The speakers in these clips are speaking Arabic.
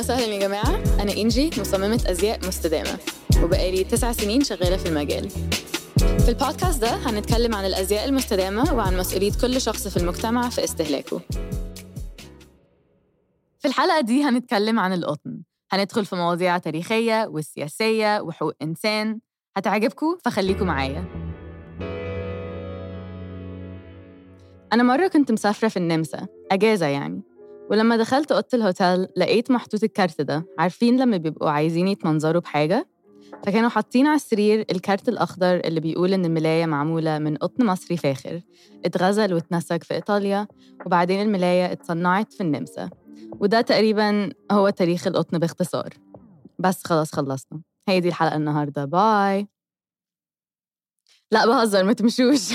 وسهلا يا جماعة. أنا إنجي مصممة أزياء مستدامة. وبقالي تسع سنين شغالة في المجال. في البودكاست ده هنتكلم عن الأزياء المستدامة وعن مسؤولية كل شخص في المجتمع في استهلاكه. في الحلقة دي هنتكلم عن القطن. هندخل في مواضيع تاريخية والسياسية وحقوق إنسان. هتعجبكم؟ فخليكم معايا. أنا مرة كنت مسافرة في النمسا. أجازة يعني. ولما دخلت أوضة الهوتيل لقيت محطوط الكارت ده. عارفين لما بيبقوا عايزين يتمنظروا بحاجة؟ فكانوا حاطين على السرير الكارت الأخضر اللي بيقول إن الملاية معمولة من قطن مصري فاخر. اتغزل واتنسج في إيطاليا وبعدين الملاية اتصنعت في النمسا. وده تقريبا هو تاريخ القطن باختصار. بس خلاص خلصنا. هي دي الحلقة النهاردة. bye. لا بهزر ما تمشوش.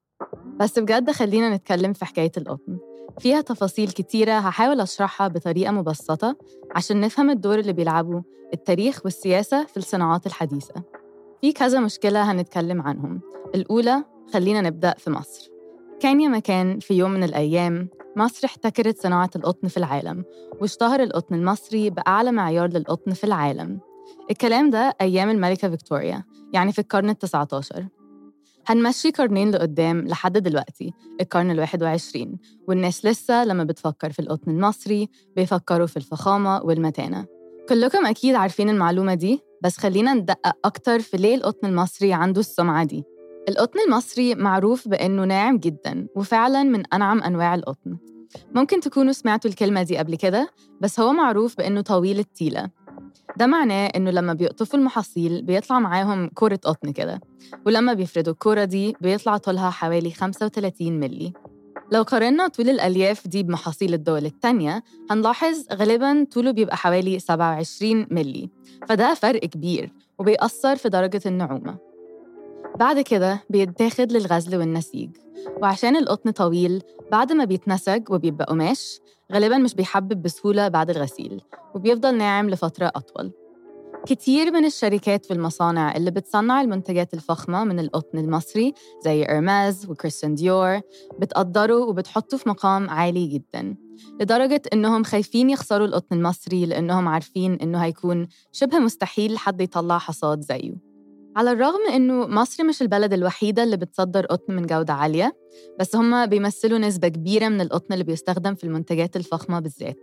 بس بجد خلينا نتكلم في حكاية القطن. فيها تفاصيل كتيرة هحاول أشرحها بطريقة مبسطة عشان نفهم الدور اللي بيلعبه التاريخ والسياسة في الصناعات الحديثة. في كذا مشكلة هنتكلم عنهم. الأولى خلينا نبدأ في مصر. كان يا مكان في يوم من الأيام مصر احتكرت صناعة القطن في العالم واشتهر القطن المصري بأعلى معيار للقطن في العالم. الكلام ده أيام الملكة فيكتوريا يعني في القرن التسعة عشر هنمشي قرنين لقدام لحد دلوقتي القرن الواحد وعشرين والناس لسه لما بتفكر في القطن المصري بيفكروا في الفخامة والمتانة. كلكم أكيد عارفين المعلومة دي بس خلينا ندقق أكتر في ليه القطن المصري عنده السمعة دي. القطن المصري معروف بأنه ناعم جدا وفعلا من أنعم أنواع القطن. ممكن تكونوا سمعتوا الكلمة دي قبل كده بس هو معروف بأنه طويل التيلة. ده معناه إنه لما بيقطفوا المحاصيل بيطلع معاهم كرة قطن كده ولما بيفردوا الكرة دي بيطلع طولها حوالي 35 ملي لو قارنا طول الألياف دي بمحاصيل الدول التانية هنلاحظ غالباً طوله بيبقى حوالي 27 ملي فده فرق كبير وبيأثر في درجة النعومة. بعد كده بيتاخد للغزل والنسيج. وعشان القطن طويل بعد ما بيتنسج وبيبقى قماش غالبا مش بيحبب بسهولة بعد الغسيل وبيفضل ناعم لفترة أطول. كتير من الشركات والمصانع اللي بتصنع المنتجات الفخمة من القطن المصري زي إرماز وكريستيان ديور بتقدروا وبتحطوا في مقام عالي جدا لدرجة إنهم خايفين يخسروا القطن المصري لأنهم عارفين إنه هيكون شبه مستحيل حد يطلع حصاد زيه. على الرغم إنه مصر مش البلد الوحيدة اللي بتصدر قطن من جودة عالية بس هم بيمثلوا نسبة كبيرة من القطن اللي بيستخدم في المنتجات الفخمة بالذات.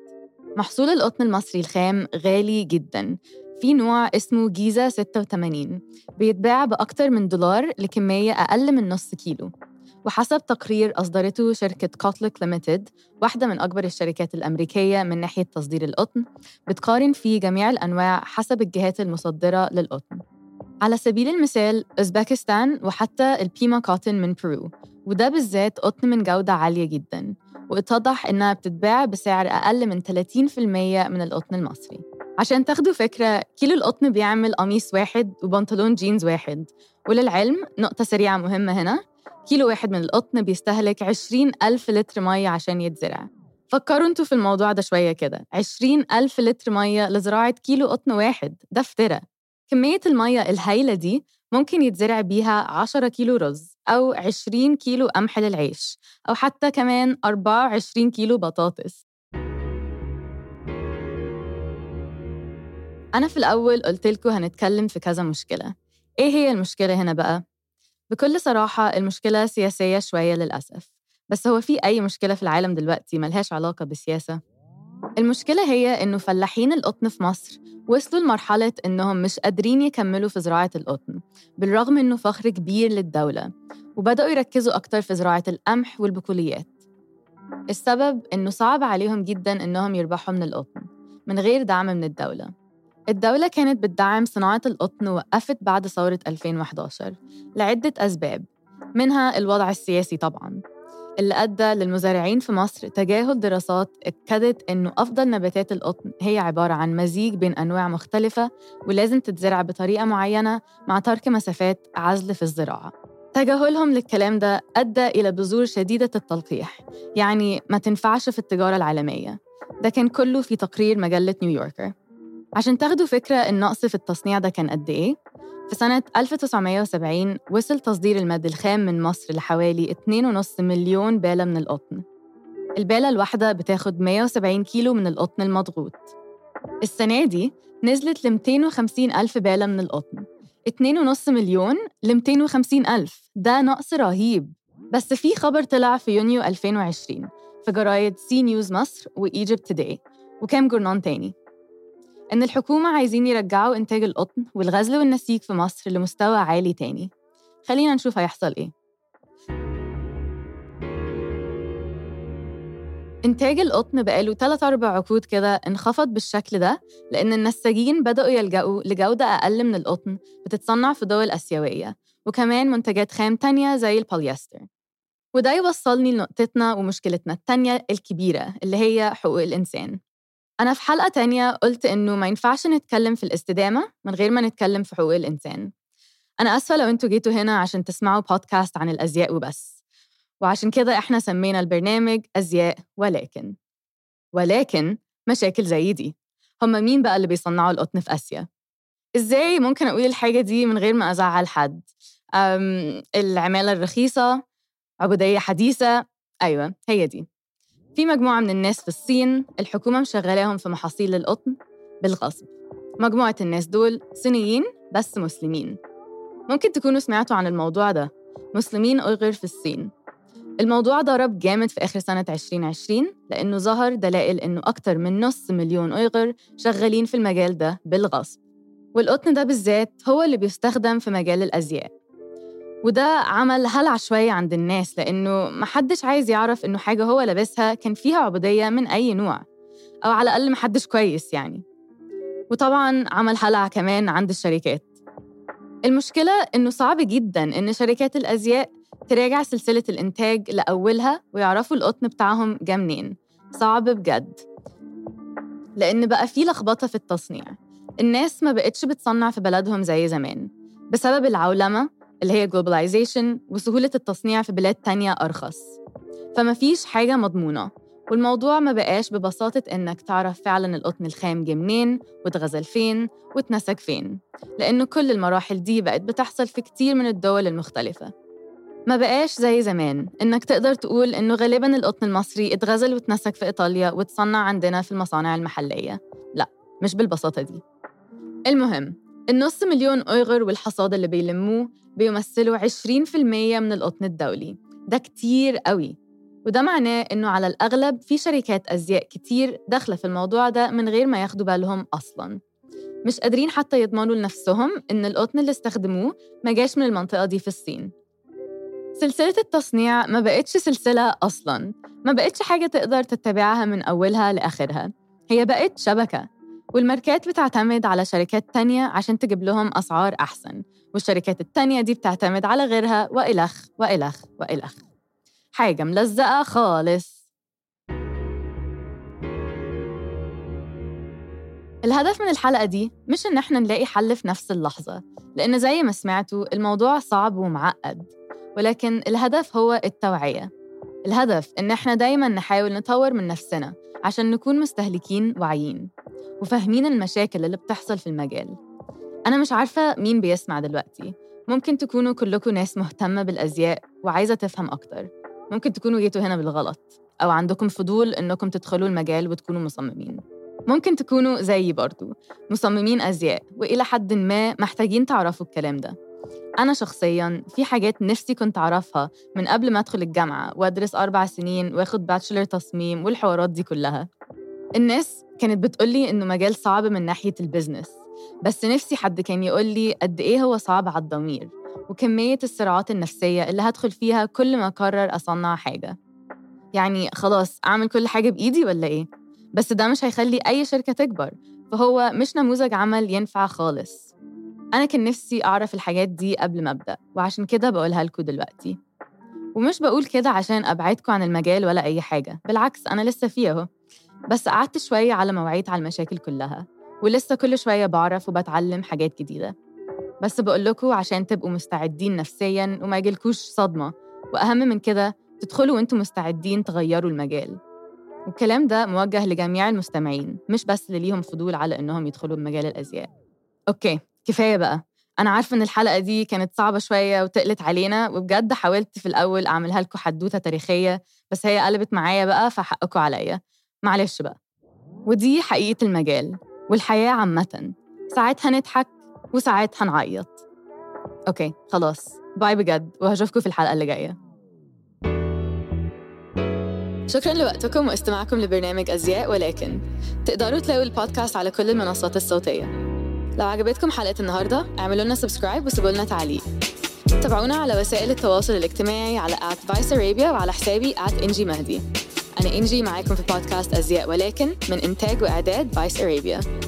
محصول القطن المصري الخام غالي جدا. في نوع اسمه جيزة 86 بيتباع بأكتر من دولار لكمية أقل من نص كيلو. وحسب تقرير أصدرته شركة Cotlook Limited واحدة من أكبر الشركات الأمريكية من ناحية تصدير القطن بتقارن فيه جميع الأنواع حسب الجهات المصدرة للقطن. على سبيل المثال أوزبكستان وحتى ال Pima cotton من بيرو وده بالذات قطن من جودة عالية جدا واتضح إنها بتتباع بسعر أقل من 30% من القطن المصري. عشان تاخدوا فكرة كيلو القطن بيعمل قميص واحد وبنطلون جينز واحد وللعلم نقطة سريعة مهمة هنا كيلو واحد من القطن بيستهلك 20 ألف لتر مية عشان يتزرع. فكروا أنتوا في الموضوع ده شوية كده 20 ألف لتر مية لزراعة كيلو قطن واحد ده افترى كمية المية الهايلة دي ممكن يتزرع بيها 10 كيلو رز أو 20 كيلو قمح للعيش أو حتى كمان 24 كيلو بطاطس أنا في الأول قلت لكم هنتكلم في كذا مشكلة إيه هي المشكلة هنا بقى؟ بكل صراحة المشكلة سياسية شوية للأسف بس هو في أي مشكلة في العالم دلوقتي ملهاش علاقة بالسياسة؟ المشكلة هي إنه فلاحين القطن في مصر وصلوا لمرحلة إنهم مش قادرين يكملوا في زراعة القطن بالرغم إنه فخر كبير للدولة وبدأوا يركزوا أكتر في زراعة القمح والبقوليات. السبب إنه صعب عليهم جدا إنهم يربحوا من القطن من غير دعم من الدولة. الدولة كانت بتدعم صناعة القطن ووقفت بعد ثورة 2011 لعدة أسباب منها الوضع السياسي طبعاً. اللي أدى للمزارعين في مصر تجاهل دراسات أكدت إنه أفضل نباتات القطن هي عبارة عن مزيج بين أنواع مختلفة ولازم تتزرع بطريقة معينة مع ترك مسافات عزل في الزراعة. تجاهلهم للكلام ده أدى إلى بذور شديدة التلقيح يعني ما تنفعش في التجارة العالمية. ده كان كله في تقرير مجلة نيويوركر. عشان تاخدوا فكرة النقص في التصنيع ده كان قد إيه؟ في سنة 1970 وصل تصدير الماد الخام من مصر لحوالي 2.5 مليون بالة من القطن. البالة الواحدة بتاخد 170 كيلو من القطن المضغوط. السنة دي نزلت ل 250 ألف بالة من القطن. 2.5 مليون ل 250 ألف. ده نقص رهيب. بس في خبر طلع في يونيو 2020 في جرايد زي نيوز مصر و Egypt Today. وكام جورنان تاني؟ إن الحكومة عايزين يرجعوا إنتاج القطن والغزل والنسيج في مصر لمستوى عالي تاني. خلينا نشوف هيحصل إيه. إنتاج القطن بقاله 3 أربع عقود كده انخفض بالشكل ده لأن النساجين بدأوا يلجأوا لجودة أقل من القطن بتتصنع في دول آسيوية وكمان منتجات خام تانية زي البوليستر. وده يوصلني لنقطتنا ومشكلتنا التانية الكبيرة اللي هي حقوق الإنسان. أنا في حلقة تانية قلت إنه ما ينفعش نتكلم في الاستدامة من غير ما نتكلم في حقوق الإنسان. أنا أسفة لو أنتوا جيتوا هنا عشان تسمعوا بودكاست عن الأزياء وبس. وعشان كده إحنا سمينا البرنامج أزياء ولكن. ولكن مشاكل زي دي. هم مين بقى اللي بيصنعوا القطن في آسيا؟ إزاي ممكن أقول الحاجة دي من غير ما أزعل حد؟ العمالة الرخيصة عبودية حديثة. أيوة هي دي. في مجموعة من الناس في الصين الحكومة مشغلاهم في محاصيل القطن بالغصب. مجموعة الناس دول صينيين بس مسلمين. ممكن تكونوا سمعتوا عن الموضوع ده. مسلمين أيغر في الصين. الموضوع ضرب جامد في آخر سنة 2020 لأنه ظهر دلائل إنه أكتر من نص مليون أيغر شغالين في المجال ده بالغصب. والقطن ده بالذات هو اللي بيستخدم في مجال الأزياء. وده عمل هلع شوية عند الناس لأنه محدش عايز يعرف إنه حاجة هو لابسها كان فيها عبودية من أي نوع أو على الأقل محدش كويس يعني. وطبعاً عمل هلع كمان عند الشركات. المشكلة إنه صعب جداً إن شركات الأزياء تراجع سلسلة الإنتاج لأولها ويعرفوا القطن بتاعهم جا منين. صعب بجد. لأن بقى في لخبطة في التصنيع. الناس ما بقتش بتصنع في بلدهم زي زمان. بسبب العولمة اللي هي globalization وسهولة التصنيع في بلاد تانية أرخص. فما فيش حاجة مضمونة والموضوع ما بقاش ببساطة إنك تعرف فعلا القطن الخام جه منين واتغزل فين واتنسج فين. لأنه كل المراحل دي بقت بتحصل في كتير من الدول المختلفة. ما بقاش زي زمان إنك تقدر تقول إنه غالبا القطن المصري اتغزل واتنسج في إيطاليا واتصنع عندنا في المصانع المحلية. لا مش بالبساطة دي. المهم النص مليون أيغر والحصاد اللي بيلموه بيمثلوا 20% من القطن الدولي. ده كتير قوي وده معناه إنه على الأغلب في شركات أزياء كتير داخلة في الموضوع ده من غير ما ياخدوا بالهم أصلاً. مش قادرين حتى يضمنوا لنفسهم إن القطن اللي استخدموه ما جاش من المنطقة دي في الصين. سلسلة التصنيع ما بقتش سلسلة أصلاً. ما بقتش حاجة تقدر تتبعها من أولها لآخرها. هي بقت شبكة. والماركات بتعتمد على شركات تانية عشان تجيب لهم أسعار أحسن والشركات التانية دي بتعتمد على غيرها وإلخ وإلخ وإلخ. حاجة ملزقة خالص. الهدف من الحلقة دي مش إن إحنا نلاقي حل في نفس اللحظة لأن زي ما سمعتوا الموضوع صعب ومعقد ولكن الهدف هو التوعية. الهدف إن إحنا دايماً نحاول نطور من نفسنا عشان نكون مستهلكين واعيين وفاهمين المشاكل اللي بتحصل في المجال. أنا مش عارفة مين بيسمع دلوقتي. ممكن تكونوا كلكم ناس مهتمة بالأزياء وعايزة تفهم أكتر. ممكن تكونوا جيتوا هنا بالغلط أو عندكم فضول إنكم تدخلوا المجال وتكونوا مصممين. ممكن تكونوا زيي برضو مصممين أزياء وإلى حد ما محتاجين تعرفوا الكلام ده. أنا شخصياً في حاجات نفسي كنت أعرفها من قبل ما أدخل الجامعة وأدرس أربع سنين وآخد باتشلر تصميم والحوارات دي كلها. الناس كانت بتقولي إنه مجال صعب من ناحية البزنس بس نفسي حد كان يقولي قد إيه هو صعب على الضمير وكمية الصراعات النفسية اللي هدخل فيها كل ما أقرر أصنع حاجة. يعني خلاص أعمل كل حاجة بإيدي ولا إيه؟ بس ده مش هيخلي أي شركة تكبر فهو مش نموذج عمل ينفع خالص. أنا كان نفسي أعرف الحاجات دي قبل ما أبدأ وعشان كده بقولها لكم دلوقتي. ومش بقول كده عشان أبعدكم عن المجال ولا أي حاجة بالعكس أنا لسه فيه أهو. بس قعدت شوية على ما وعيت على المشاكل كلها ولسه كل شوية بعرف وبتعلم حاجات جديدة. بس بقول لكم عشان تبقوا مستعدين نفسياً وما يجيلكوش صدمة وأهم من كده تدخلوا وأنتم مستعدين تغيروا المجال. والكلام ده موجه لجميع المستمعين مش بس اللي ليهم فضول على إنهم يدخلوا بمجال الأزياء. أوكي كفاية بقى. أنا عارفة إن الحلقة دي كانت صعبة شوية وتقلت علينا وبجد حاولت في الأول أعملها لكم حدوتة تاريخية بس هي قلبت معايا بقى فحقكم عليا. معلش بقى. ودي حقيقة المجال والحياة عامة. ساعات هنضحك وساعات هنعيط. okay خلاص. bye بجد وهشوفكم في الحلقة اللي جاية. شكرا لوقتكم واستماعكم لبرنامج أزياء ولكن. تقدروا تلاقوا البودكاست على كل المنصات الصوتية. لو عجبتكم حلقة النهاردة اعملوا لنا subscribe وسيبوا لنا تعليق. تابعونا على وسائل التواصل الاجتماعي على at Vice Arabia وعلى حسابي إنجي مهدي أنا إنجي معاكم في بودكاست أزياء ولكن من إنتاج وإعداد Vice Arabia.